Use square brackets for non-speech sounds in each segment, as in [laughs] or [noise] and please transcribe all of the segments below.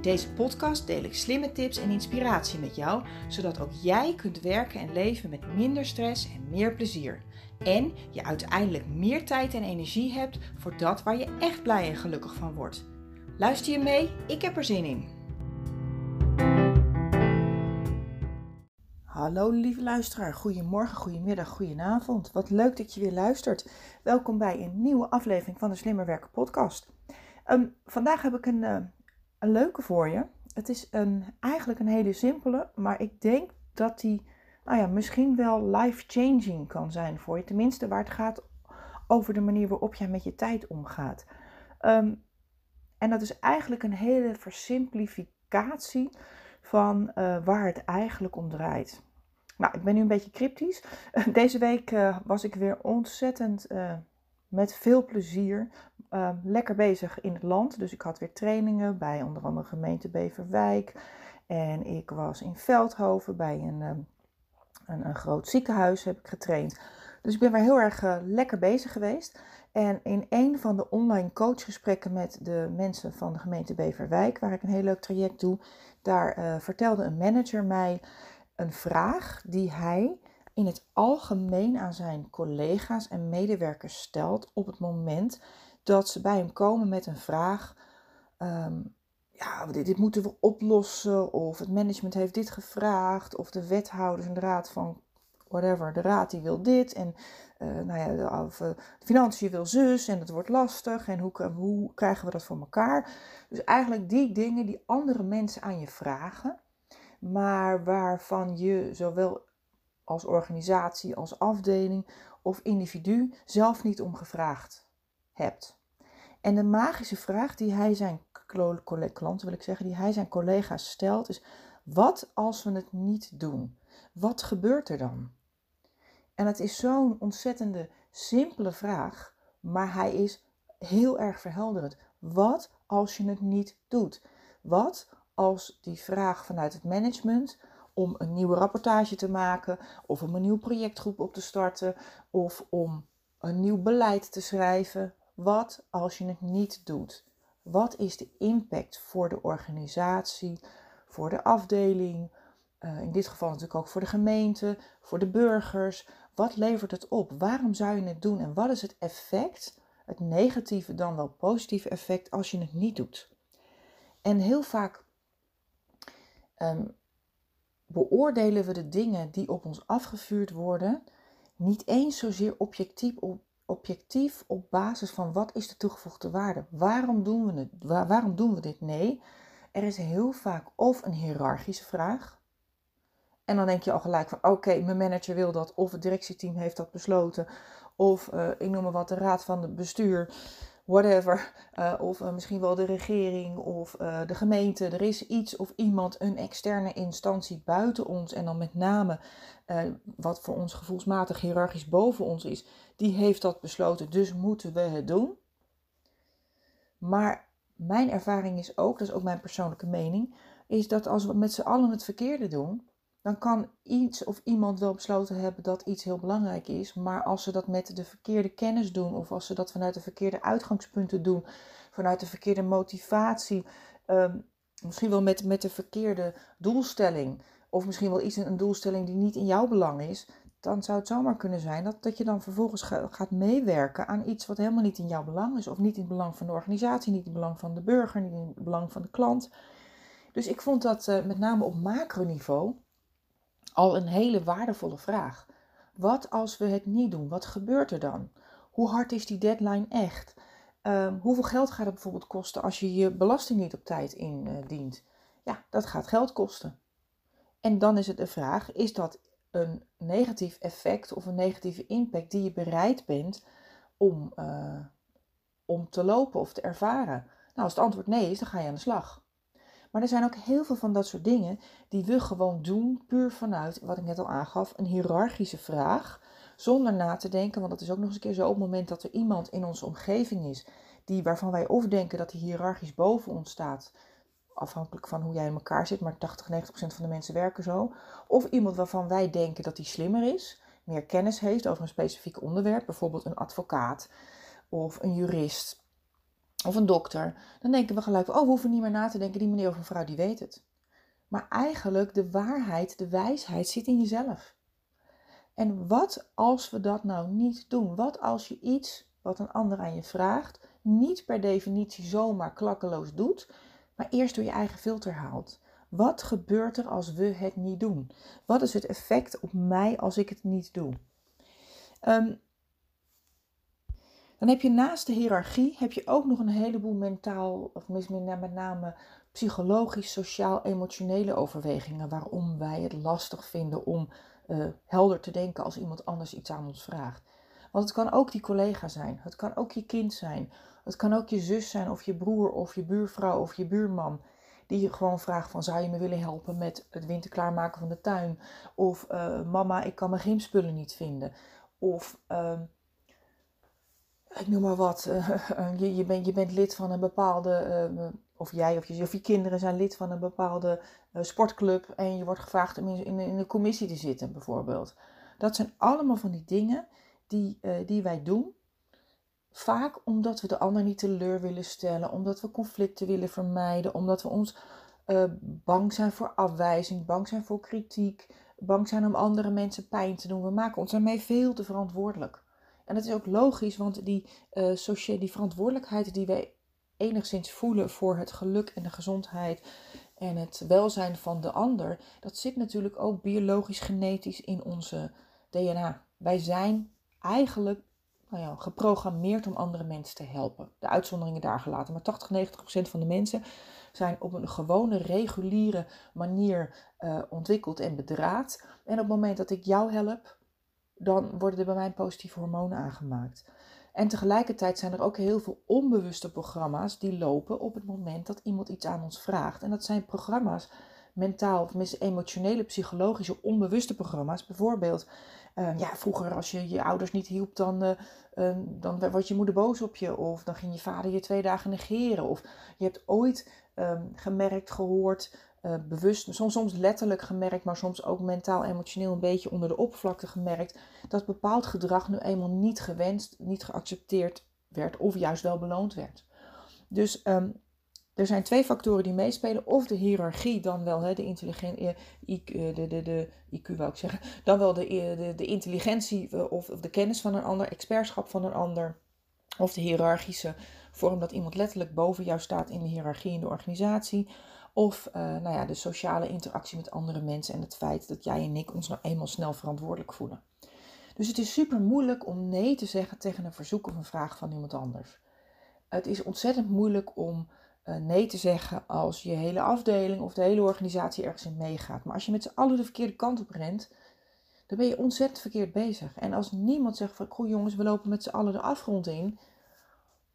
In deze podcast deel ik slimme tips en inspiratie met jou, zodat ook jij kunt werken en leven met minder stress en meer plezier. En je uiteindelijk meer tijd en energie hebt voor dat waar je echt blij en gelukkig van wordt. Luister je mee? Ik heb er zin in. Hallo lieve luisteraar, goedemorgen, goedemiddag, goedenavond. Wat leuk dat je weer luistert. Welkom bij een nieuwe aflevering van de Slimmer Werken podcast. Ehm, vandaag heb ik een, uh, een leuke voor je. Het is een, eigenlijk een hele simpele, maar ik denk dat die nou ja, misschien wel life-changing kan zijn voor je. Tenminste, waar het gaat over de manier waarop jij met je tijd omgaat. Um, en dat is eigenlijk een hele versimplificatie van uh, waar het eigenlijk om draait. Nou, ik ben nu een beetje cryptisch. [laughs] Deze week uh, was ik weer ontzettend uh, met veel plezier uh, lekker bezig in het land. Dus ik had weer trainingen bij onder andere gemeente Beverwijk. En ik was in Veldhoven bij een, een, een, groot ziekenhuis heb ik getraind. Dus ik ben weer heel erg lekker bezig geweest. En in een van de online coachgesprekken met de mensen van de gemeente Beverwijk, waar ik een heel leuk traject doe, daar vertelde een manager mij een vraag die hij in het algemeen aan zijn collega's en medewerkers stelt op het moment dat ze bij hem komen met een vraag. Ehm, ja, dit, dit, moeten we oplossen. Of het management heeft dit gevraagd. Of de wethouders en de raad van whatever, de raad die wil dit. En uh, nou ja, de, of, uh, de financiën wil zus. En het wordt lastig. En hoe, hoe krijgen we dat voor elkaar? Dus eigenlijk die dingen die andere mensen aan je vragen maar waarvan je zowel als organisatie, als afdeling of individu zelf niet om gevraagd hebt. En de magische vraag die hij zijn klanten, wil ik zeggen, die hij zijn collega's stelt, is: wat als we het niet doen? Wat gebeurt er dan? En het is zo'n ontzettende simpele vraag, maar hij is heel erg verhelderend. Wat als je het niet doet? Wat als die vraag vanuit het management om een nieuwe rapportage te maken of om een nieuw projectgroep op te starten of om een nieuw beleid te schrijven. Wat als je het niet doet? Wat is de impact voor de organisatie, voor de afdeling, uh, in dit geval natuurlijk ook voor de gemeente, voor de burgers? Wat levert het op? Waarom zou je het doen en wat is het effect, het negatieve dan wel positieve effect als je het niet doet? En heel vaak um, beoordelen we de dingen die op ons afgevuurd worden niet eens zozeer objectief op, objectief op basis van wat is de toegevoegde waarde. Waarom doen we het? waarom doen we dit? Nee, er is heel vaak of een hiërarchische vraag. En dan denk je al gelijk van oké, mijn manager wil dat, of het directieteam heeft dat besloten, of uh, ik noem maar wat, de raad van het bestuur whatever, uh, of uh, misschien wel de regering of uh, de gemeente. Er is iets of iemand, een externe instantie buiten ons en dan met name wat voor ons gevoelsmatig hiërarchisch boven ons is, die heeft dat besloten, dus moeten we het doen. Maar mijn ervaring is ook, dat is ook mijn persoonlijke mening, is dat als we met z'n allen het verkeerde doen, dan kan iets of iemand wel besloten hebben dat iets heel belangrijk is. Maar als ze dat met de verkeerde kennis doen, of als ze dat vanuit de verkeerde uitgangspunten doen, vanuit de verkeerde motivatie, ehm, misschien wel met, met de verkeerde doelstelling, of misschien wel iets een doelstelling die niet in jouw belang is, dan zou het zomaar kunnen zijn dat, dat je dan vervolgens gaat meewerken aan iets wat helemaal niet in jouw belang is, of niet in het belang van de organisatie, niet in het belang van de burger, niet in het belang van de klant. Dus ik vond dat uh, met name op macroniveau al een hele waardevolle vraag. Wat als we het niet doen? Wat gebeurt er dan? Hoe hard is die deadline echt? Um, hoeveel geld gaat het bijvoorbeeld kosten als je je belasting niet op tijd indient? Ja, dat gaat geld kosten. En dan is het de vraag: is dat een negatief effect of een negatieve impact die je bereid bent om, uh, om te lopen of te ervaren? Nou, als het antwoord nee is, dan ga je aan de slag. Maar er zijn ook heel veel van dat soort dingen die we gewoon doen, puur vanuit, wat ik net al aangaf, een hiërarchische vraag. Zonder na te denken, want dat is ook nog eens een keer zo op het moment dat er iemand in onze omgeving is, die, waarvan wij of denken dat hij hiërarchisch boven ons staat, afhankelijk van hoe jij in elkaar zit, maar 80, 90 procent van de mensen werken zo. Of iemand waarvan wij denken dat hij slimmer is, meer kennis heeft over een specifiek onderwerp, bijvoorbeeld een advocaat of een jurist of een dokter. Dan denken we gelijk, oh, we hoeven niet meer na te denken, die meneer of mevrouw die weet het. Maar eigenlijk de waarheid, de wijsheid zit in jezelf. En wat als we dat nou niet doen? Wat als je iets wat een ander aan je vraagt, niet per definitie zomaar klakkeloos doet, maar eerst door je eigen filter haalt? Wat gebeurt er als we het niet doen? Wat is het effect op mij als ik het niet doe? Um, dan heb je naast de hiërarchie heb je ook nog een heleboel mentaal, of met name psychologisch, sociaal, emotionele overwegingen waarom wij het lastig vinden om uh, helder te denken als iemand anders iets aan ons vraagt. Want het kan ook die collega zijn, het kan ook je kind zijn, het kan ook je zus zijn of je broer of je buurvrouw of je buurman. Die je gewoon vraagt van zou je me willen helpen met het winter klaarmaken van de tuin? Of uh, mama, ik kan mijn gymspullen niet vinden. Of uh, ik noem maar wat, uh, [laughs] je, je, bent, je bent lid van een bepaalde, uh, of jij of je, of je kinderen zijn lid van een bepaalde sportclub en je wordt gevraagd om in, in, in een commissie te zitten, bijvoorbeeld. Dat zijn allemaal van die dingen die, die wij doen. Vaak omdat we de ander niet teleur willen stellen, omdat we conflicten willen vermijden, omdat we ons bang zijn voor afwijzing, bang zijn voor kritiek, bang zijn om andere mensen pijn te doen. We maken ons daarmee veel te verantwoordelijk. En dat is ook logisch, want die, uh, die verantwoordelijkheid die wij enigszins voelen voor het geluk en de gezondheid en het welzijn van de ander, dat zit natuurlijk ook biologisch genetisch in onze DNA. Wij zijn eigenlijk nou ja, geprogrammeerd om andere mensen te helpen. De uitzonderingen daar gelaten. Maar 80, 90 procent van de mensen zijn op een gewone, reguliere manier uh, ontwikkeld en bedraad. En op het moment dat ik jou help, dan worden er bij mij positieve hormonen aangemaakt. En tegelijkertijd zijn er ook heel veel onbewuste programma's die lopen op het moment dat iemand iets aan ons vraagt. En dat zijn programma's, mentaal, of emotionele, psychologische, onbewuste programma's. Bijvoorbeeld, uh, ja, vroeger als je je ouders niet hielp, dan, uh, dan wordt je moeder boos op je. Of dan ging je vader je twee dagen negeren. Of je hebt ooit ehm, gemerkt, gehoord uh, bewust, soms, soms letterlijk gemerkt, maar soms ook mentaal, emotioneel een beetje onder de oppervlakte gemerkt, dat bepaald gedrag nu eenmaal niet gewenst, niet geaccepteerd werd of juist wel beloond werd. Dus um, er zijn twee factoren die meespelen. Of de hiërarchie, dan wel hè, de, intelligentie, eh, eh, de, de, de IQ wou ik zeggen, dan wel de, de, de intelligentie of, of de kennis van een ander, expertschap van een ander. Of de hiërarchische vorm dat iemand letterlijk boven jou staat in de hiërarchie in de organisatie. Of uh, nou ja, de sociale interactie met andere mensen en het feit dat jij en ik ons nou eenmaal snel verantwoordelijk voelen. Dus het is super moeilijk om nee te zeggen tegen een verzoek of een vraag van iemand anders. Het is ontzettend moeilijk om uh, nee te zeggen als je hele afdeling of de hele organisatie ergens in meegaat. Maar als je met z'n allen de verkeerde kant op rent, dan ben je ontzettend verkeerd bezig. En als niemand zegt van, goh jongens, we lopen met z'n allen de afgrond in,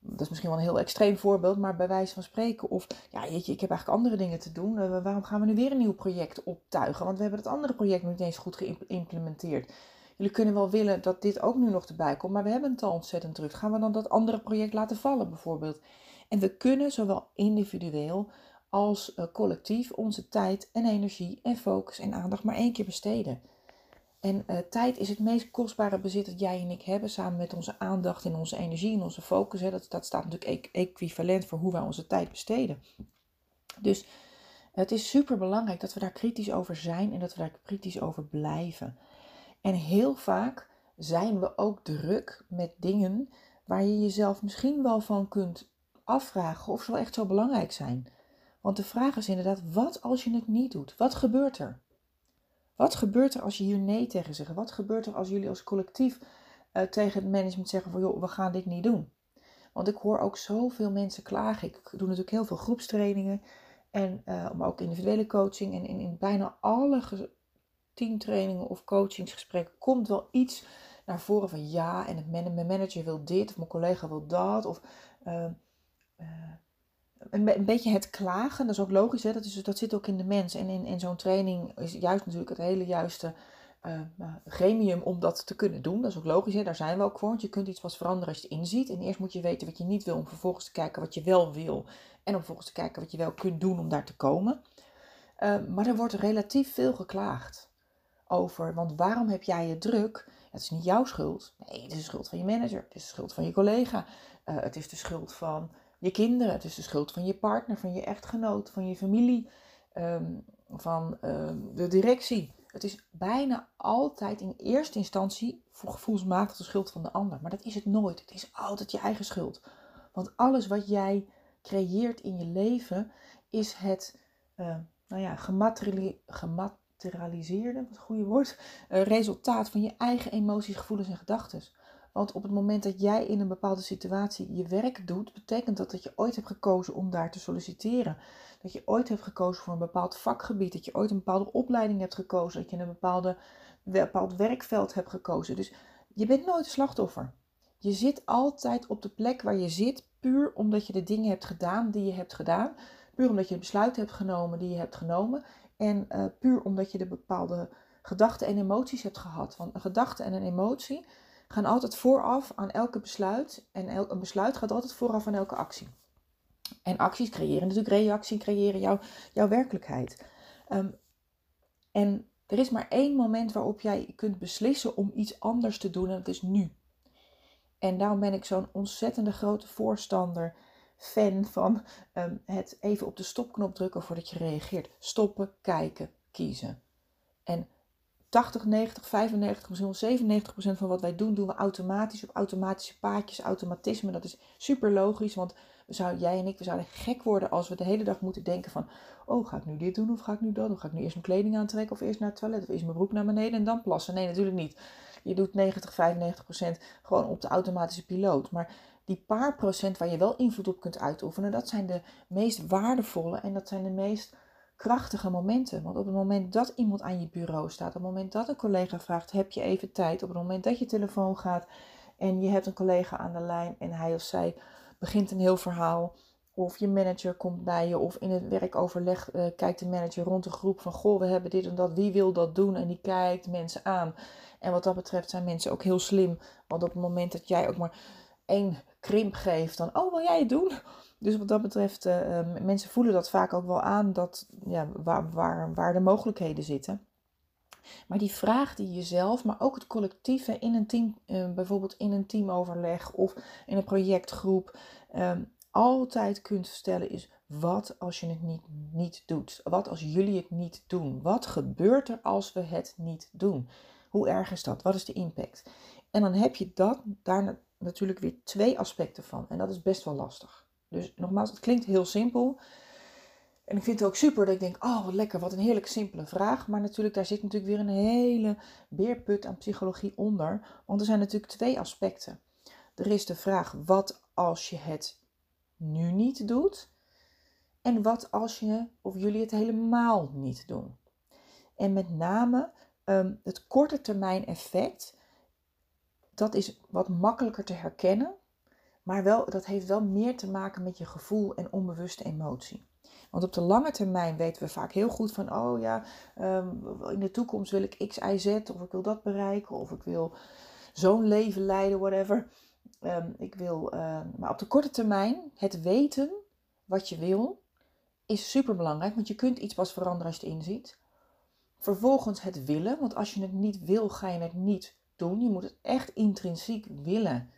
dat is misschien wel een heel extreem voorbeeld, maar bij wijze van spreken. Of ja, jeetje, ik heb eigenlijk andere dingen te doen. Uh, waarom gaan we nu weer een nieuw project optuigen? Want we hebben het andere project nog niet eens goed geïmplementeerd. Jullie kunnen wel willen dat dit ook nu nog erbij komt, maar we hebben het al ontzettend druk. Gaan we dan dat andere project laten vallen, bijvoorbeeld? En we kunnen zowel individueel als uh, collectief onze tijd en energie en focus en aandacht maar één keer besteden. En uh, tijd is het meest kostbare bezit dat jij en ik hebben, samen met onze aandacht en onze energie en onze focus. Hè. Dat, dat staat natuurlijk e equivalent voor hoe wij onze tijd besteden. Dus het is super belangrijk dat we daar kritisch over zijn en dat we daar kritisch over blijven. En heel vaak zijn we ook druk met dingen waar je jezelf misschien wel van kunt afvragen of ze wel echt zo belangrijk zijn. Want de vraag is inderdaad, wat als je het niet doet? Wat gebeurt er? Wat gebeurt er als je hier nee tegen zegt? Wat gebeurt er als jullie als collectief uh, tegen het management zeggen van joh, we gaan dit niet doen? Want ik hoor ook zoveel mensen klagen. Ik doe natuurlijk heel veel groepstrainingen, en, uh, maar ook individuele coaching. En in, in bijna alle teamtrainingen of coachingsgesprekken komt wel iets naar voren van ja, en het mijn manager wil dit, of mijn collega wil dat. Of uh, een, beetje het klagen, dat is ook logisch, hè? Dat, is, dat zit ook in de mens. En in, in zo'n training is juist natuurlijk het hele juiste uh, gremium om dat te kunnen doen. Dat is ook logisch, hè? daar zijn we ook voor. Want je kunt iets pas veranderen als je het inziet. En eerst moet je weten wat je niet wil, om vervolgens te kijken wat je wel wil. En om vervolgens te kijken wat je wel kunt doen om daar te komen. Uh, maar er wordt relatief veel geklaagd over. Want waarom heb jij je druk? Het is niet jouw schuld. Nee, het is de schuld van je manager. Het is de schuld van je collega. Het is de schuld van je kinderen. Het is de schuld van je partner, van je echtgenoot, van je familie, um, van um, de directie. Het is bijna altijd in eerste instantie voor gevoelsmatig de schuld van de ander. Maar dat is het nooit. Het is altijd je eigen schuld. Want alles wat jij creëert in je leven is het uh, nou ja, gematerialiseerde, wat een goede woord, uh, resultaat van je eigen emoties, gevoelens en gedachten. Want op het moment dat jij in een bepaalde situatie je werk doet, betekent dat dat je ooit hebt gekozen om daar te solliciteren. Dat je ooit hebt gekozen voor een bepaald vakgebied. Dat je ooit een bepaalde opleiding hebt gekozen. Dat je een bepaalde, bepaald werkveld hebt gekozen. Dus je bent nooit slachtoffer. Je zit altijd op de plek waar je zit, puur omdat je de dingen hebt gedaan die je hebt gedaan. Puur omdat je een besluit hebt genomen die je hebt genomen. En uh, puur omdat je de bepaalde gedachten en emoties hebt gehad. Want een gedachte en een emotie gaan altijd vooraf aan elke besluit. En el een besluit gaat altijd vooraf aan elke actie. En acties creëren natuurlijk reactie, creëren jouw, jouw werkelijkheid. Um, en er is maar één moment waarop jij kunt beslissen om iets anders te doen en dat is nu. En daarom ben ik zo'n ontzettende grote voorstander, fan van um, het even op de stopknop drukken voordat je reageert. Stoppen, kijken, kiezen. En 80, 90, 95, misschien 97 procent van wat wij doen, doen we automatisch op automatische paadjes, automatisme. Dat is super logisch, want we jij en ik, we zouden gek worden als we de hele dag moeten denken van, oh, ga ik nu dit doen of ga ik nu dat? Of ga ik nu eerst mijn kleding aantrekken of eerst naar het toilet of eerst mijn broek naar beneden en dan plassen? Nee, natuurlijk niet. Je doet 90, 95 procent gewoon op de automatische piloot. Maar die paar procent waar je wel invloed op kunt uitoefenen, dat zijn de meest waardevolle en dat zijn de meest krachtige momenten. Want op het moment dat iemand aan je bureau staat, op het moment dat een collega vraagt: heb je even tijd? Op het moment dat je telefoon gaat en je hebt een collega aan de lijn en hij of zij begint een heel verhaal. Of je manager komt bij je, of in het werkoverleg uh, kijkt de manager rond de groep van: Goh, we hebben dit en dat, wie wil dat doen? En die kijkt mensen aan. En wat dat betreft zijn mensen ook heel slim. Want op het moment dat jij ook maar één krimp geeft, dan: Oh, wil jij het doen? Dus wat dat betreft, uh, mensen voelen dat vaak ook wel aan, dat, ja, waar, waar, waar de mogelijkheden zitten. Maar die vraag die jezelf, maar ook het collectief in een team, uh, bijvoorbeeld in een teamoverleg of in een projectgroep, um, altijd kunt stellen is: wat als je het niet, niet doet? Wat als jullie het niet doen? Wat gebeurt er als we het niet doen? Hoe erg is dat? Wat is de impact? En dan heb je dat, daar natuurlijk weer twee aspecten van. En dat is best wel lastig. Dus nogmaals, het klinkt heel simpel. En ik vind het ook super dat ik denk, oh wat lekker, wat een heerlijk simpele vraag. Maar natuurlijk, daar zit natuurlijk weer een hele beerput aan psychologie onder. Want er zijn natuurlijk twee aspecten. Er is de vraag, wat als je het nu niet doet? En wat als je of jullie het helemaal niet doen? En met name um, het korte termijn effect, dat is wat makkelijker te herkennen. Maar wel, dat heeft wel meer te maken met je gevoel en onbewuste emotie. Want op de lange termijn weten we vaak heel goed van, oh ja, ehm, in de toekomst wil ik X, Y, Z, of ik wil dat bereiken, of ik wil zo'n leven leiden, whatever. Um, ik wil, ehm, maar op de korte termijn, het weten wat je wil, is super belangrijk, want je kunt iets pas veranderen als je het inziet. Vervolgens het willen, want als je het niet wil, ga je het niet doen. Je moet het echt intrinsiek willen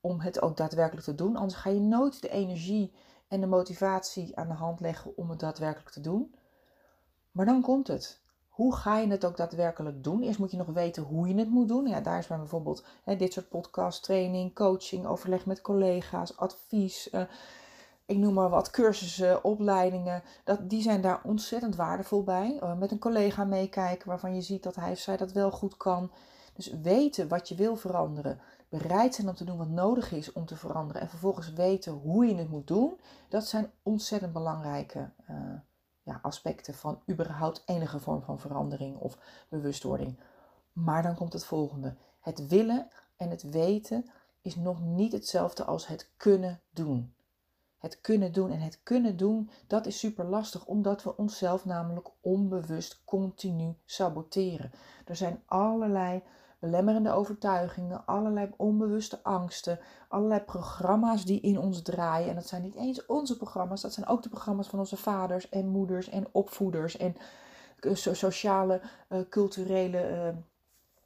om het ook daadwerkelijk te doen. Anders ga je nooit de energie en de motivatie aan de hand leggen om het daadwerkelijk te doen. Maar dan komt het. Hoe ga je het ook daadwerkelijk doen? Eerst moet je nog weten hoe je het moet doen. Ja, daar is bij bijvoorbeeld hè, dit soort podcast, training, coaching, overleg met collega's, advies. Uh, ik noem maar wat cursussen, opleidingen. Dat, die zijn daar ontzettend waardevol bij. Uh, met een collega meekijken waarvan je ziet dat hij of zij dat wel goed kan. Dus weten wat je wil veranderen bereid zijn om te doen wat nodig is om te veranderen en vervolgens weten hoe je het moet doen, dat zijn ontzettend belangrijke uh, ja, aspecten van überhaupt enige vorm van verandering of bewustwording. Maar dan komt het volgende. Het willen en het weten is nog niet hetzelfde als het kunnen doen. Het kunnen doen. En het kunnen doen, dat is super lastig, omdat we onszelf namelijk onbewust continu saboteren. Er zijn allerlei belemmerende overtuigingen, allerlei onbewuste angsten, allerlei programma's die in ons draaien. En dat zijn niet eens onze programma's, dat zijn ook de programma's van onze vaders en moeders en opvoeders en eh, sociale, uh, culturele uh,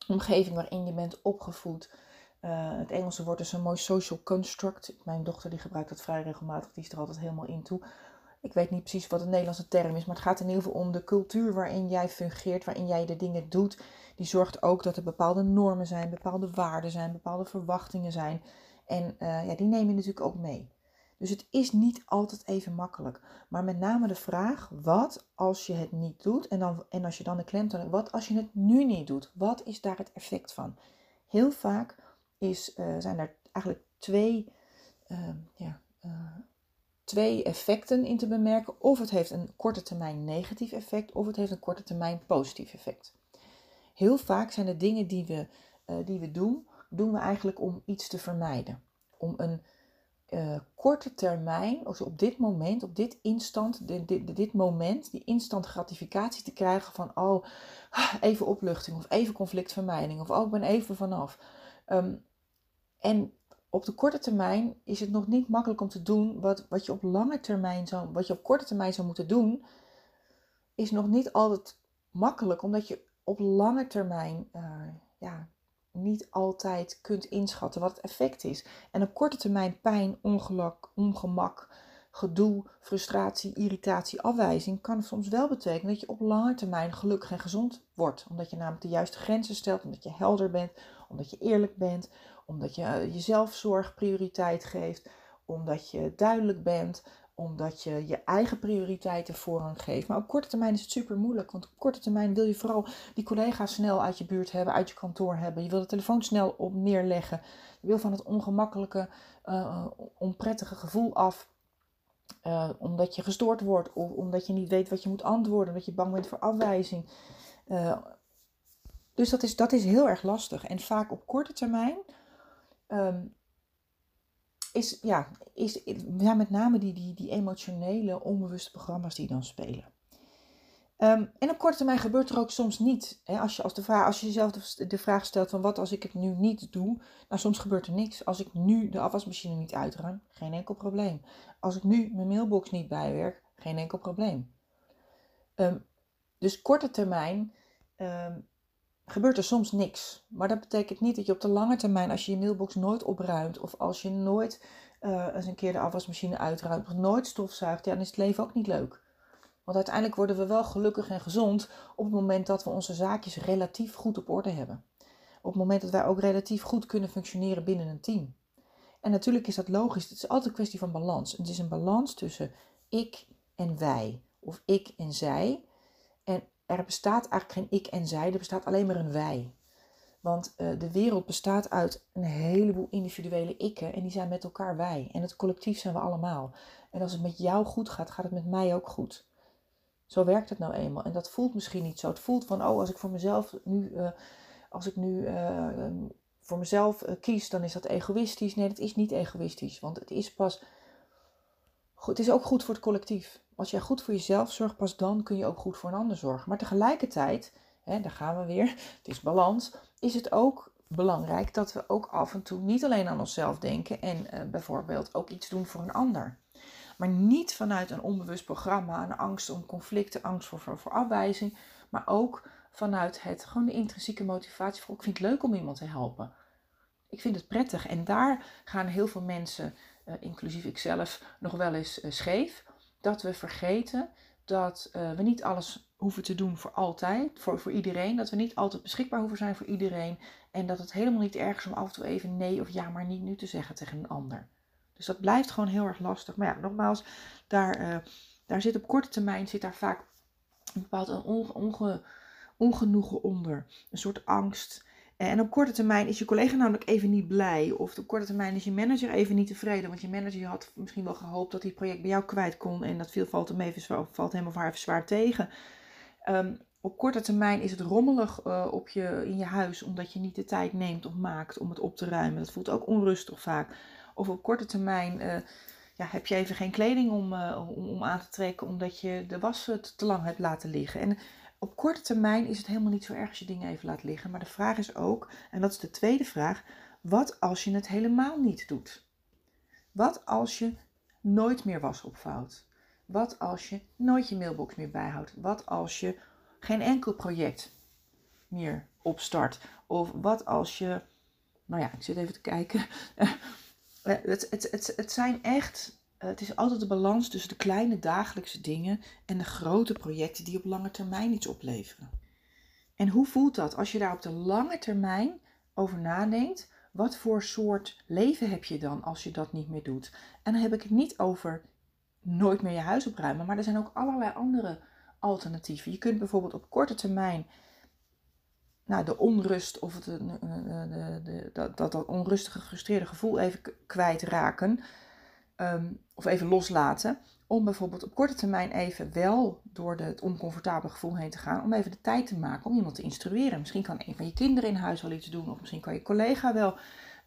omgeving waarin je bent opgevoed. het Engelse woord is een mooi social construct. Mijn dochter die gebruikt dat vrij regelmatig, die is er altijd helemaal in toe. Ik weet niet precies wat de Nederlandse term is, maar het gaat in ieder geval om de cultuur waarin jij fungeert, waarin jij de dingen doet. Die zorgt ook dat er bepaalde normen zijn, bepaalde waarden zijn, bepaalde verwachtingen zijn. En uh, ja, die neem je natuurlijk ook mee. Dus het is niet altijd even makkelijk. Maar met name de vraag, wat als je het niet doet? En, dan, en als je dan de klemtoon, wat als je het nu niet doet? Wat is daar het effect van? Heel vaak is, uh, zijn er eigenlijk twee, uh, ja, twee effecten in te bemerken. Of het heeft een korte termijn negatief effect, of het heeft een korte termijn positief effect. Heel vaak zijn de dingen die we, uh, die we doen, doen we eigenlijk om iets te vermijden. Om een uh, korte termijn, also op dit moment, op dit instant, dit, dit, dit, moment, die instant gratificatie te krijgen van, oh, even opluchting of even conflictvermijding of oh, ik ben even vanaf. Um, en op de korte termijn is het nog niet makkelijk om te doen wat, wat je op lange termijn zou, wat je op korte termijn zou moeten doen, is nog niet altijd makkelijk, omdat je op lange termijn uh, ja, niet altijd kunt inschatten wat het effect is. En op korte termijn pijn, ongeluk, ongemak, gedoe, frustratie, irritatie, afwijzing kan soms wel betekenen dat je op lange termijn gelukkig en gezond wordt. Omdat je namelijk de juiste grenzen stelt, omdat je helder bent, omdat je eerlijk bent, omdat je uh, jezelf zorg prioriteit geeft, omdat je duidelijk bent, omdat je je eigen prioriteiten voorrang geeft. Maar op korte termijn is het super moeilijk. Want op korte termijn wil je vooral die collega's snel uit je buurt hebben, uit je kantoor hebben. Je wil de telefoon snel op neerleggen. Je wil van het ongemakkelijke, uh, onprettige gevoel af. Uh, omdat je gestoord wordt of omdat je niet weet wat je moet antwoorden, omdat je bang bent voor afwijzing. Dus dat is, dat is heel erg lastig. En vaak op korte termijn um, is, ja, is ja, met name die, die, die emotionele, onbewuste programma's die dan spelen. Um, en op korte termijn gebeurt er ook soms niet. Hè? Als, je, als, de vraag, als je jezelf de, vraag stelt van wat als ik het nu niet doe, nou soms gebeurt er niks. Als ik nu de afwasmachine niet uitruim, geen enkel probleem. Als ik nu mijn mailbox niet bijwerk, geen enkel probleem. Um, dus korte termijn gebeurt er soms niks. Maar dat betekent niet dat je op de lange termijn, als je je mailbox nooit opruimt, of als je nooit uh, eens een keer de afwasmachine uitruimt, of nooit stofzuigt, dan is het leven ook niet leuk. Want uiteindelijk worden we wel gelukkig en gezond op het moment dat we onze zaakjes relatief goed op orde hebben. Op het moment dat wij ook relatief goed kunnen functioneren binnen een team. En natuurlijk is dat logisch. Het is altijd een kwestie van balans. Het is een balans tussen ik en wij. Of ik en zij. Er bestaat eigenlijk geen ik en zij, er bestaat alleen maar een wij. Want uh, de wereld bestaat uit een heleboel individuele ikken en die zijn met elkaar wij. En het collectief zijn we allemaal. En als het met jou goed gaat, gaat het met mij ook goed. Zo werkt het nou eenmaal. En dat voelt misschien niet zo. Het voelt van, oh, als ik voor mezelf nu, uh, als ik nu uh, voor mezelf kies, dan is dat egoïstisch. Nee, dat is niet egoïstisch. Want het is pas, het is ook goed voor het collectief. Als jij goed voor jezelf zorgt, pas dan kun je ook goed voor een ander zorgen. Maar tegelijkertijd, hè, daar gaan we weer, [laughs] het is balans, is het ook belangrijk dat we ook af en toe niet alleen aan onszelf denken en uh, bijvoorbeeld ook iets doen voor een ander. Maar niet vanuit een onbewust programma, een angst om conflicten, angst voor, afwijzing, maar ook vanuit het, gewoon de intrinsieke motivatie voor ik vind het leuk om iemand te helpen. Ik vind het prettig en daar gaan heel veel mensen, uh, inclusief ikzelf, nog wel eens uh, scheef dat we vergeten dat uh, we niet alles hoeven te doen voor altijd, voor, voor iedereen. Dat we niet altijd beschikbaar hoeven zijn voor iedereen. En dat het helemaal niet erg is om af en toe even nee of ja, maar niet nu te zeggen tegen een ander. Dus dat blijft gewoon heel erg lastig. Maar ja, nogmaals, daar, uh, daar zit op korte termijn zit daar vaak een bepaald onge, ongenoegen onder. Een soort angst. En op korte termijn is je collega namelijk even niet blij. Of op korte termijn is je manager even niet tevreden. Want je manager had misschien wel gehoopt dat hij het project bij jou kwijt kon. En dat viel, valt hem, even, valt hem of haar even zwaar tegen. Um, op korte termijn is het rommelig uh, op je, in je huis. Omdat je niet de tijd neemt of maakt om het op te ruimen. Dat voelt ook onrustig vaak. Of op korte termijn uh, ja, heb je even geen kleding om, uh, om, om, aan te trekken omdat je de was te lang hebt laten liggen. En op korte termijn is het helemaal niet zo erg als je dingen even laat liggen. Maar de vraag is ook, en dat is de tweede vraag, wat als je het helemaal niet doet? Wat als je nooit meer was opvouwt? Wat als je nooit je mailbox meer bijhoudt? Wat als je geen enkel project meer opstart? Of wat als je, nou ja, ik zit even te kijken. [laughs] het, het, het, het zijn echt, het is altijd de balans tussen de kleine dagelijkse dingen en de grote projecten die op lange termijn iets opleveren. En hoe voelt dat als je daar op de lange termijn over nadenkt? Wat voor soort leven heb je dan als je dat niet meer doet? En dan heb ik het niet over nooit meer je huis opruimen, maar er zijn ook allerlei andere alternatieven. Je kunt bijvoorbeeld op korte termijn nou, de onrust of het, de, de, de, dat, dat, dat onrustige, gefrustreerde gevoel even kwijtraken. Um, of even loslaten. Om bijvoorbeeld op korte termijn even wel door het oncomfortabele gevoel heen te gaan. Om even de tijd te maken om iemand te instrueren. Misschien kan een van je kinderen in huis wel iets doen. Of misschien kan je collega wel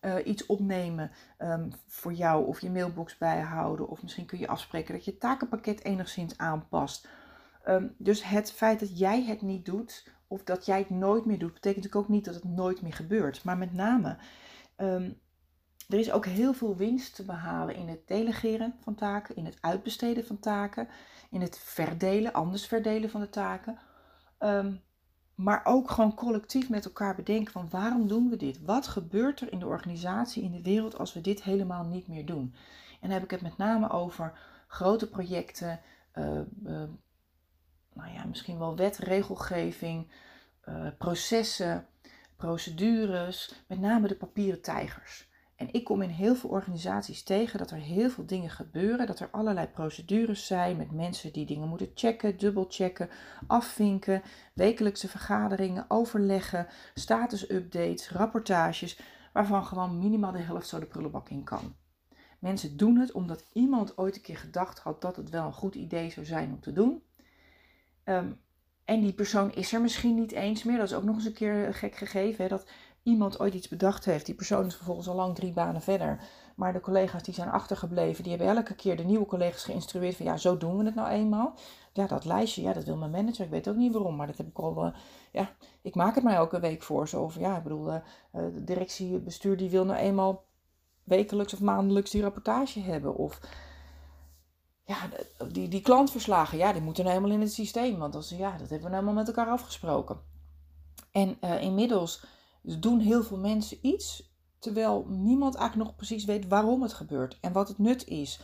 uh, iets opnemen um, voor jou. Of je mailbox bijhouden. Of misschien kun je afspreken dat je takenpakket enigszins aanpast. Um, dus het feit dat jij het niet doet. Of dat jij het nooit meer doet. Betekent natuurlijk ook niet dat het nooit meer gebeurt. Maar met name... er is ook heel veel winst te behalen in het delegeren van taken, in het uitbesteden van taken, in het verdelen, anders verdelen van de taken. Um, maar ook gewoon collectief met elkaar bedenken van waarom doen we dit? Wat gebeurt er in de organisatie, in de wereld als we dit helemaal niet meer doen? En dan heb ik het met name over grote projecten, uh, uh, nou ja, misschien wel wet, regelgeving, uh, processen, procedures, met name de papieren tijgers. En ik kom in heel veel organisaties tegen dat er heel veel dingen gebeuren, dat er allerlei procedures zijn met mensen die dingen moeten checken, dubbelchecken, afvinken, wekelijkse vergaderingen, overleggen, status-updates, rapportages, waarvan gewoon minimaal de helft zo de prullenbak in kan. Mensen doen het omdat iemand ooit een keer gedacht had dat het wel een goed idee zou zijn om te doen. Ehm, en die persoon is er misschien niet eens meer. Dat is ook nog eens een keer gek gegeven. Hè? Dat iemand ooit iets bedacht heeft. Die persoon is vervolgens al lang drie banen verder. Maar de collega's die zijn achtergebleven, die hebben elke keer de nieuwe collega's geïnstrueerd van ja, zo doen we het nou eenmaal. Ja, dat lijstje, ja, dat wil mijn manager. Ik weet ook niet waarom, maar dat heb ik al, uh, ja, ik maak het mij elke week voor. Zo over, ja, ik bedoel, uh, de directiebestuur die wil nou eenmaal wekelijks of maandelijks die rapportage hebben. Of ja, die, die klantverslagen, ja, die moeten nou helemaal in het systeem. Want als, ja, dat hebben we nou helemaal met elkaar afgesproken. En inmiddels dus doen heel veel mensen iets, terwijl niemand eigenlijk nog precies weet waarom het gebeurt en wat het nut is.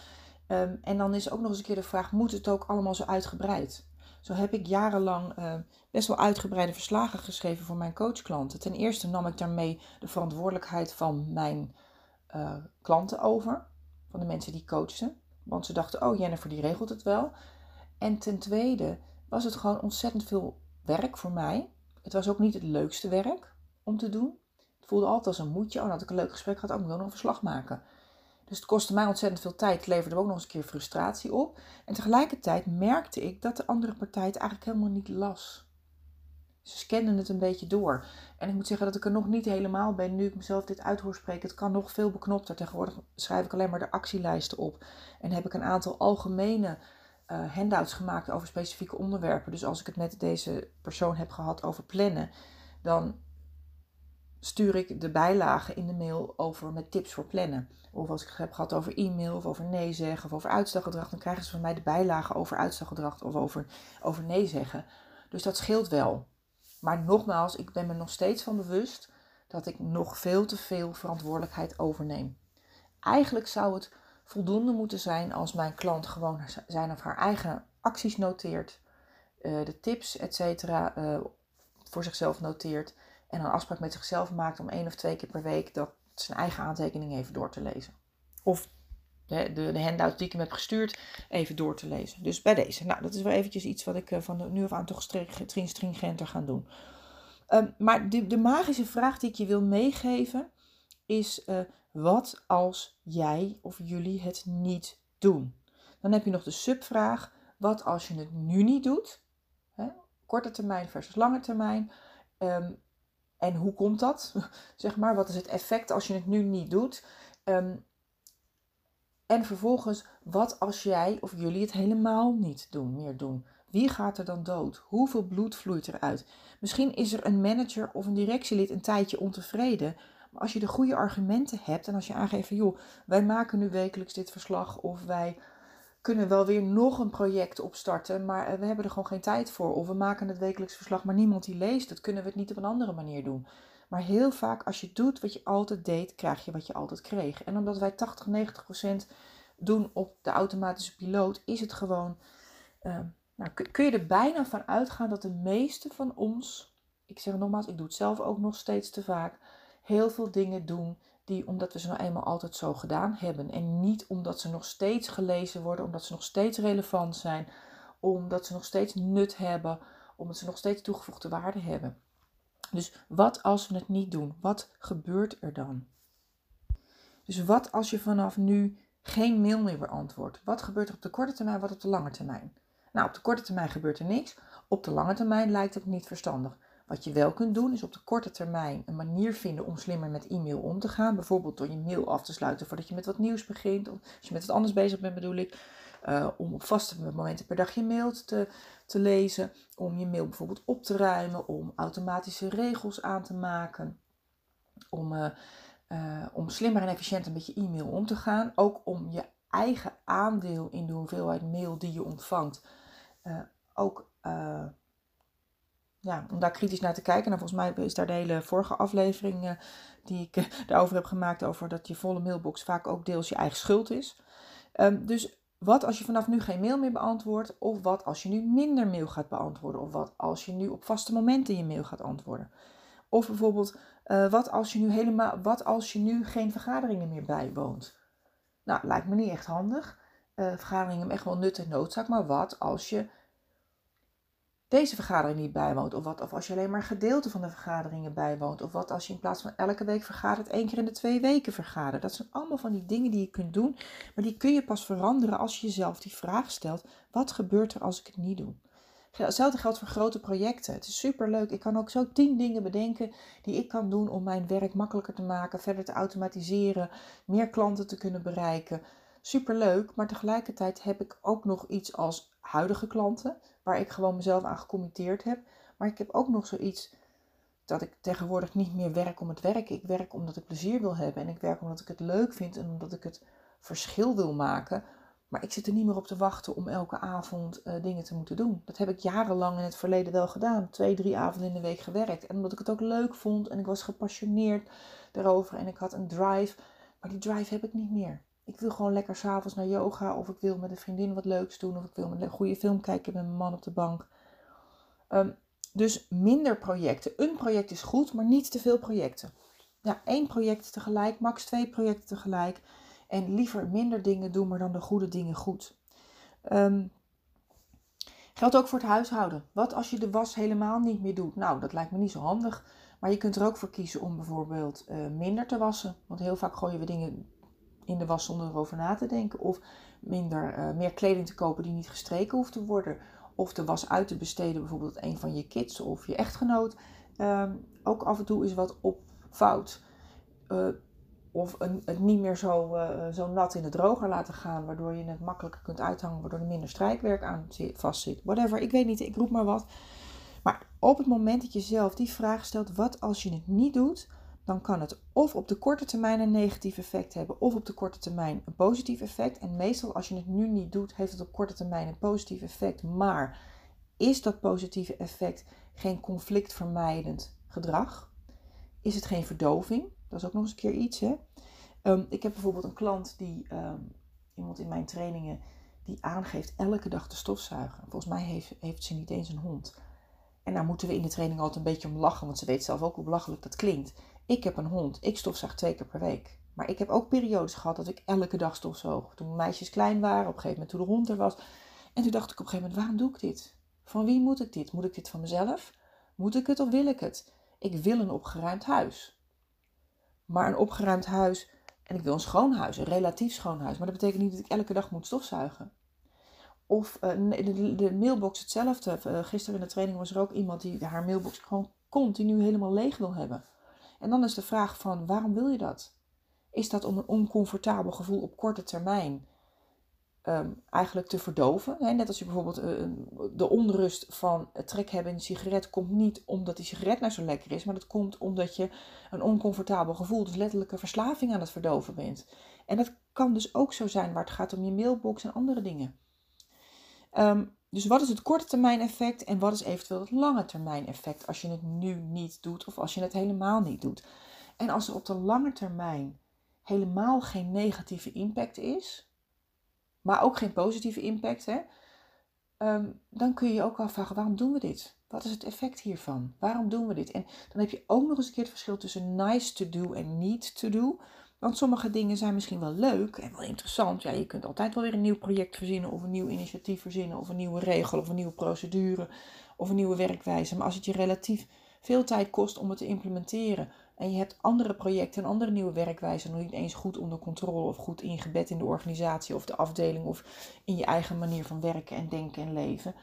Um, en dan is ook nog eens een keer de vraag: moet het ook allemaal zo uitgebreid? Zo heb ik jarenlang uh, best wel uitgebreide verslagen geschreven voor mijn coachklanten. Ten eerste nam ik daarmee de verantwoordelijkheid van mijn uh, klanten over, van de mensen die coachten. Want ze dachten: oh, Jennifer die regelt het wel. En ten tweede was het gewoon ontzettend veel werk voor mij. Het was ook niet het leukste werk om te doen. Het voelde altijd als een moedje. Oh, dan had ik een leuk gesprek gehad. Oh, ik moet nog een verslag maken. Dus het kostte mij ontzettend veel tijd. Leverde ook nog eens een keer frustratie op. En tegelijkertijd merkte ik dat de andere partij het eigenlijk helemaal niet las. Ze scanden het een beetje door. En ik moet zeggen dat ik er nog niet helemaal ben nu ik mezelf dit uithoor spreken. Het kan nog veel beknopter. Tegenwoordig schrijf ik alleen maar de actielijsten op. En heb ik een aantal algemene uh, handouts gemaakt over specifieke onderwerpen. Dus als ik het met deze persoon heb gehad over plannen, dan stuur ik de bijlagen in de mail over met tips voor plannen. Of als ik het heb gehad over e-mail of over nee zeggen of over uitstelgedrag, dan krijgen ze van mij de bijlagen over uitstelgedrag of over, over nee zeggen. Dus dat scheelt wel. Maar nogmaals, ik ben me nog steeds van bewust dat ik nog veel te veel verantwoordelijkheid overneem. Eigenlijk zou het voldoende moeten zijn als mijn klant gewoon zijn of haar eigen acties noteert, eh, de tips, et cetera, eh, voor zichzelf noteert en een afspraak met zichzelf maakt om één of twee keer per week dat zijn eigen aantekeningen even door te lezen. Of de, de, de handout die ik hem heb gestuurd even door te lezen. Dus bij deze. Nou, dat is wel eventjes iets wat ik eh, van nu af aan toch stringenter ga doen. Um, maar de, de magische vraag die ik je wil meegeven is: uh, wat als jij of jullie het niet doen? Dan heb je nog de subvraag: wat als je het nu niet doet? Hè? Korte termijn versus lange termijn. Um, en hoe komt dat? [laughs] zeg maar, wat is het effect als je het nu niet doet? Um, En vervolgens, wat als jij of jullie het helemaal niet doen, meer doen? Wie gaat er dan dood? Hoeveel bloed vloeit eruit? Misschien is er een manager of een directielid een tijdje ontevreden. Maar als je de goede argumenten hebt en als je aangeeft van joh, wij maken nu wekelijks dit verslag of wij kunnen wel weer nog een project opstarten, maar eh, we hebben er gewoon geen tijd voor. Of we maken het wekelijks verslag, maar niemand die leest het. Kunnen we het niet op een andere manier doen? Maar heel vaak, als je doet wat je altijd deed, krijg je wat je altijd kreeg. En omdat wij 80, 90 procent doen op de automatische piloot, is het gewoon. Uh, nou, kun je er bijna van uitgaan dat de meeste van ons, ik zeg nogmaals, ik doe het zelf ook nog steeds te vaak, heel veel dingen doen die omdat we ze nou eenmaal altijd zo gedaan hebben. En niet omdat ze nog steeds gelezen worden, omdat ze nog steeds relevant zijn, omdat ze nog steeds nut hebben, omdat ze nog steeds toegevoegde waarde hebben. Dus wat als we het niet doen? Wat gebeurt er dan? Dus wat als je vanaf nu geen mail meer beantwoordt? Wat gebeurt er op de korte termijn, wat op de lange termijn? Nou, op de korte termijn gebeurt er niks. Op de lange termijn lijkt het niet verstandig. Wat je wel kunt doen, is op de korte termijn een manier vinden om slimmer met e-mail om te gaan. Bijvoorbeeld door je mail af te sluiten voordat je met wat nieuws begint. Of als je met wat anders bezig bent, bedoel ik. Uh, om op vaste momenten per dag je mail te, te lezen. Om je mail bijvoorbeeld op te ruimen. Om automatische regels aan te maken. Om, uh, uh, om slimmer en efficiënter met je e-mail om te gaan. Ook om je eigen aandeel in de hoeveelheid mail die je ontvangt. ook ja, om daar kritisch naar te kijken. Nou, volgens mij is daar de hele vorige aflevering uh, die ik uh, [laughs] daarover heb gemaakt, over dat je volle mailbox vaak ook deels je eigen schuld is. Um, dus wat als je vanaf nu geen mail meer beantwoordt? Of wat als je nu minder mail gaat beantwoorden? Of wat als je nu op vaste momenten je mail gaat antwoorden? Of bijvoorbeeld, uh, wat, als je nu helemaal, wat als je nu geen vergaderingen meer bijwoont? Nou, lijkt me niet echt handig. vergaderingen hebben echt wel nut en noodzaak. Maar wat als je deze vergadering niet bijwoont. Of wat of als je alleen maar gedeelte van de vergaderingen bijwoont. Of wat als je in plaats van elke week vergadert, één keer in de twee weken vergadert. Dat zijn allemaal van die dingen die je kunt doen. Maar die kun je pas veranderen als je jezelf die vraag stelt. Wat gebeurt er als ik het niet doe? Hetzelfde geldt voor grote projecten. Het is super leuk. Ik kan ook zo tien dingen bedenken die ik kan doen om mijn werk makkelijker te maken, verder te automatiseren, meer klanten te kunnen bereiken. Super leuk, maar tegelijkertijd heb ik ook nog iets als huidige klanten waar ik gewoon mezelf aan gecommitteerd heb. Maar ik heb ook nog zoiets dat ik tegenwoordig niet meer werk om het werken. Ik werk omdat ik plezier wil hebben en ik werk omdat ik het leuk vind en omdat ik het verschil wil maken. Maar ik zit er niet meer op te wachten om elke avond uh, dingen te moeten doen. Dat heb ik jarenlang in het verleden wel gedaan. Twee, drie avonden in de week gewerkt. En omdat ik het ook leuk vond en ik was gepassioneerd daarover en ik had een drive. Maar die drive heb ik niet meer. Ik wil gewoon lekker s'avonds naar yoga. Of ik wil met een vriendin wat leuks doen. Of ik wil een goede film kijken met mijn man op de bank. Ehm, dus minder projecten. Een project is goed, maar niet te veel projecten. Ja, één project tegelijk, max twee projecten tegelijk. En liever minder dingen doen, maar dan de goede dingen goed. Um, geldt ook voor het huishouden. Wat als je de was helemaal niet meer doet? Nou, dat lijkt me niet zo handig. Maar je kunt er ook voor kiezen om bijvoorbeeld uh, minder te wassen. Want heel vaak gooien we dingen in de was zonder erover na te denken. Of minder, uh, meer kleding te kopen die niet gestreken hoeft te worden. Of de was uit te besteden, bijvoorbeeld een van je kids of je echtgenoot. Uh, ook af en toe is wat op fout. Uh, of een, het niet meer zo, uh, zo nat in de droger laten gaan, waardoor je het makkelijker kunt uithangen, waardoor er minder strijkwerk aan vast zit. Whatever, ik weet niet, ik roep maar wat. Maar op het moment dat je zelf die vraag stelt, wat als je het niet doet, dan kan het of op de korte termijn een negatief effect hebben, of op de korte termijn een positief effect. En meestal als je het nu niet doet, heeft het op korte termijn een positief effect. Maar is dat positieve effect geen conflictvermijdend gedrag? Is het geen verdoving? Dat is ook nog eens een keer iets. Hè? Um, ik heb bijvoorbeeld een klant die, um, iemand in mijn trainingen, die aangeeft elke dag te stofzuigen. Volgens mij heeft, heeft ze niet eens een hond. En daar moeten we in de training altijd een beetje om lachen, want ze weet zelf ook hoe belachelijk dat klinkt. Ik heb een hond. Ik stofzuig twee keer per week. Maar ik heb ook periodes gehad dat ik elke dag stofzoog. Toen meisjes klein waren, op een gegeven moment toen de hond er was. En toen dacht ik op een gegeven moment, waarom doe ik dit? Van wie moet ik dit? Moet ik dit van mezelf? Moet ik het of wil ik het? Ik wil een opgeruimd huis. Maar een opgeruimd huis, en ik wil een schoon huis, een relatief schoon huis. Maar dat betekent niet dat ik elke dag moet stofzuigen. Of uh, de, mailbox hetzelfde. Uh, gisteren in de training was er ook iemand die haar mailbox gewoon continu helemaal leeg wil hebben. En dan is de vraag van waarom wil je dat? Is dat om een oncomfortabel gevoel op korte termijn Ehm, eigenlijk te verdoven. net als je bijvoorbeeld uh, de onrust van het trek hebben in een sigaret komt niet omdat die sigaret nou zo lekker is, maar dat komt omdat je een oncomfortabel gevoel, dus letterlijke verslaving aan het verdoven bent. En dat kan dus ook zo zijn waar het gaat om je mailbox en andere dingen. Ehm, dus wat is het korte termijn effect en wat is eventueel het lange termijn effect als je het nu niet doet of als je het helemaal niet doet? En als er op de lange termijn helemaal geen negatieve impact is, maar ook geen positieve impact, hè, ehm, dan kun je je ook afvragen: waarom doen we dit? Wat is het effect hiervan? Waarom doen we dit? En dan heb je ook nog eens een keer het verschil tussen nice to do en need to do. Want sommige dingen zijn misschien wel leuk en wel interessant. Ja, je kunt altijd wel weer een nieuw project verzinnen, of een nieuw initiatief verzinnen, of een nieuwe regel, of een nieuwe procedure, of een nieuwe werkwijze. Maar als het je relatief veel tijd kost om het te implementeren, en je hebt andere projecten en andere nieuwe werkwijzen nog niet eens goed onder controle of goed ingebed in de organisatie of de afdeling of in je eigen manier van werken en denken en leven,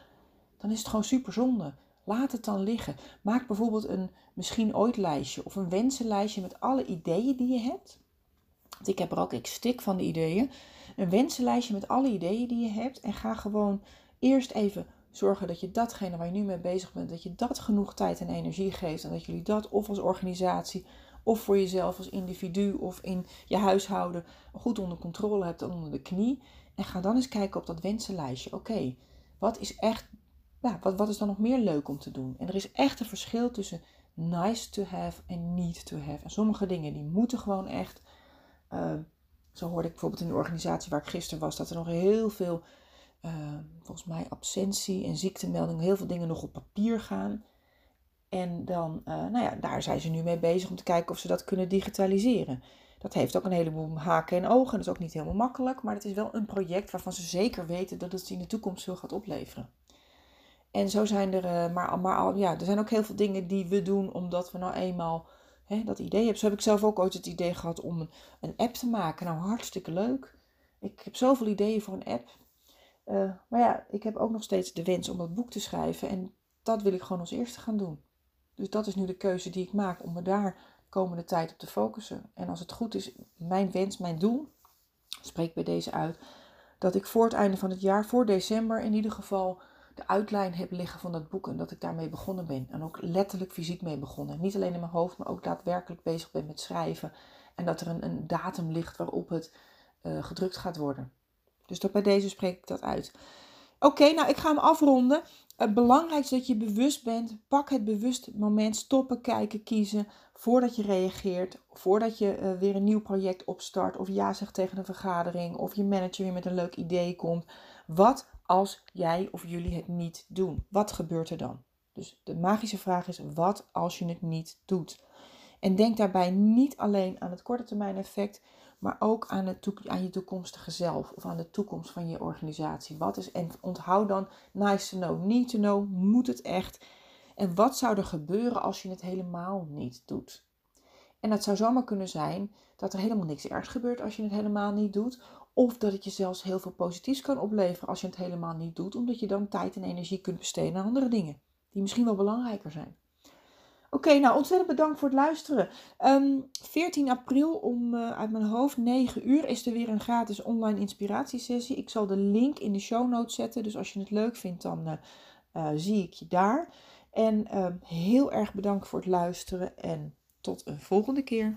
dan is het gewoon super zonde. Laat het dan liggen. Maak bijvoorbeeld een misschien ooit lijstje of een wensenlijstje met alle ideeën die je hebt. Want ik heb er ook, ik stik van de ideeën. Een wensenlijstje met alle ideeën die je hebt en ga gewoon eerst even zorgen dat je datgene waar je nu mee bezig bent, dat je dat genoeg tijd en energie geeft. En dat jullie dat of als organisatie of voor jezelf als individu of in je huishouden goed onder controle hebt onder de knie. En ga dan eens kijken op dat wensenlijstje. Oké, wat is echt, ja, wat, wat is dan nog meer leuk om te doen? En er is echt een verschil tussen nice to have en need to have. En sommige dingen die moeten gewoon echt. Uh, zo hoorde ik bijvoorbeeld in de organisatie waar ik gisteren was, dat er nog heel veel Ehm, volgens mij absentie en ziektemeldingen, heel veel dingen nog op papier gaan. En dan, uh, nou ja, daar zijn ze nu mee bezig om te kijken of ze dat kunnen digitaliseren. Dat heeft ook een heleboel haken en ogen. Dat is ook niet helemaal makkelijk, maar het is wel een project waarvan ze zeker weten dat het ze in de toekomst veel gaat opleveren. En zo zijn er, uh, maar, maar ja, er zijn ook heel veel dingen die we doen omdat we nou eenmaal hè, dat idee hebben. Zo heb ik zelf ook ooit het idee gehad om een, een app te maken. Nou, hartstikke leuk. Ik heb zoveel ideeën voor een app. Eh, maar ja, ik heb ook nog steeds de wens om dat boek te schrijven. En dat wil ik gewoon als eerste gaan doen. Dus dat is nu de keuze die ik maak om me daar de komende tijd op te focussen. En als het goed is, mijn wens, mijn doel, spreek bij deze uit, dat ik voor het einde van het jaar, voor december in ieder geval, de uitlijn heb liggen van dat boek. En dat ik daarmee begonnen ben. En ook letterlijk fysiek mee begonnen. Niet alleen in mijn hoofd, maar ook daadwerkelijk bezig ben met schrijven. En dat er een, een datum ligt waarop het uh, gedrukt gaat worden. Dus dat bij deze spreek ik dat uit. Oké, nou ik ga hem afronden. Het belangrijkste dat je bewust bent. Pak het bewust moment. Stoppen, kijken, kiezen. Voordat je reageert. Voordat je uh, weer een nieuw project opstart. Of ja zegt tegen een vergadering. Of je manager weer met een leuk idee komt. Wat als jij of jullie het niet doen? Wat gebeurt er dan? Dus de magische vraag is: wat als je het niet doet? En denk daarbij niet alleen aan het korte termijn effect, maar ook aan, het aan je toekomstige zelf of aan de toekomst van je organisatie. Wat is, en onthoud dan, nice to know, need to know, moet het echt? En wat zou er gebeuren als je het helemaal niet doet? En dat zou zomaar kunnen zijn dat er helemaal niks ergs gebeurt als je het helemaal niet doet. Of dat het je zelfs heel veel positiefs kan opleveren als je het helemaal niet doet, omdat je dan tijd en energie kunt besteden aan andere dingen, die misschien wel belangrijker zijn. Oké, nou ontzettend bedankt voor het luisteren. Um, ehm, 14 april om uh, uit mijn hoofd 9 uur is er weer een gratis online inspiratiesessie. Ik zal de link in de show notes zetten. Dus als je het leuk vindt, dan uh, uh, zie ik je daar. En ehm, heel erg bedankt voor het luisteren en tot een volgende keer.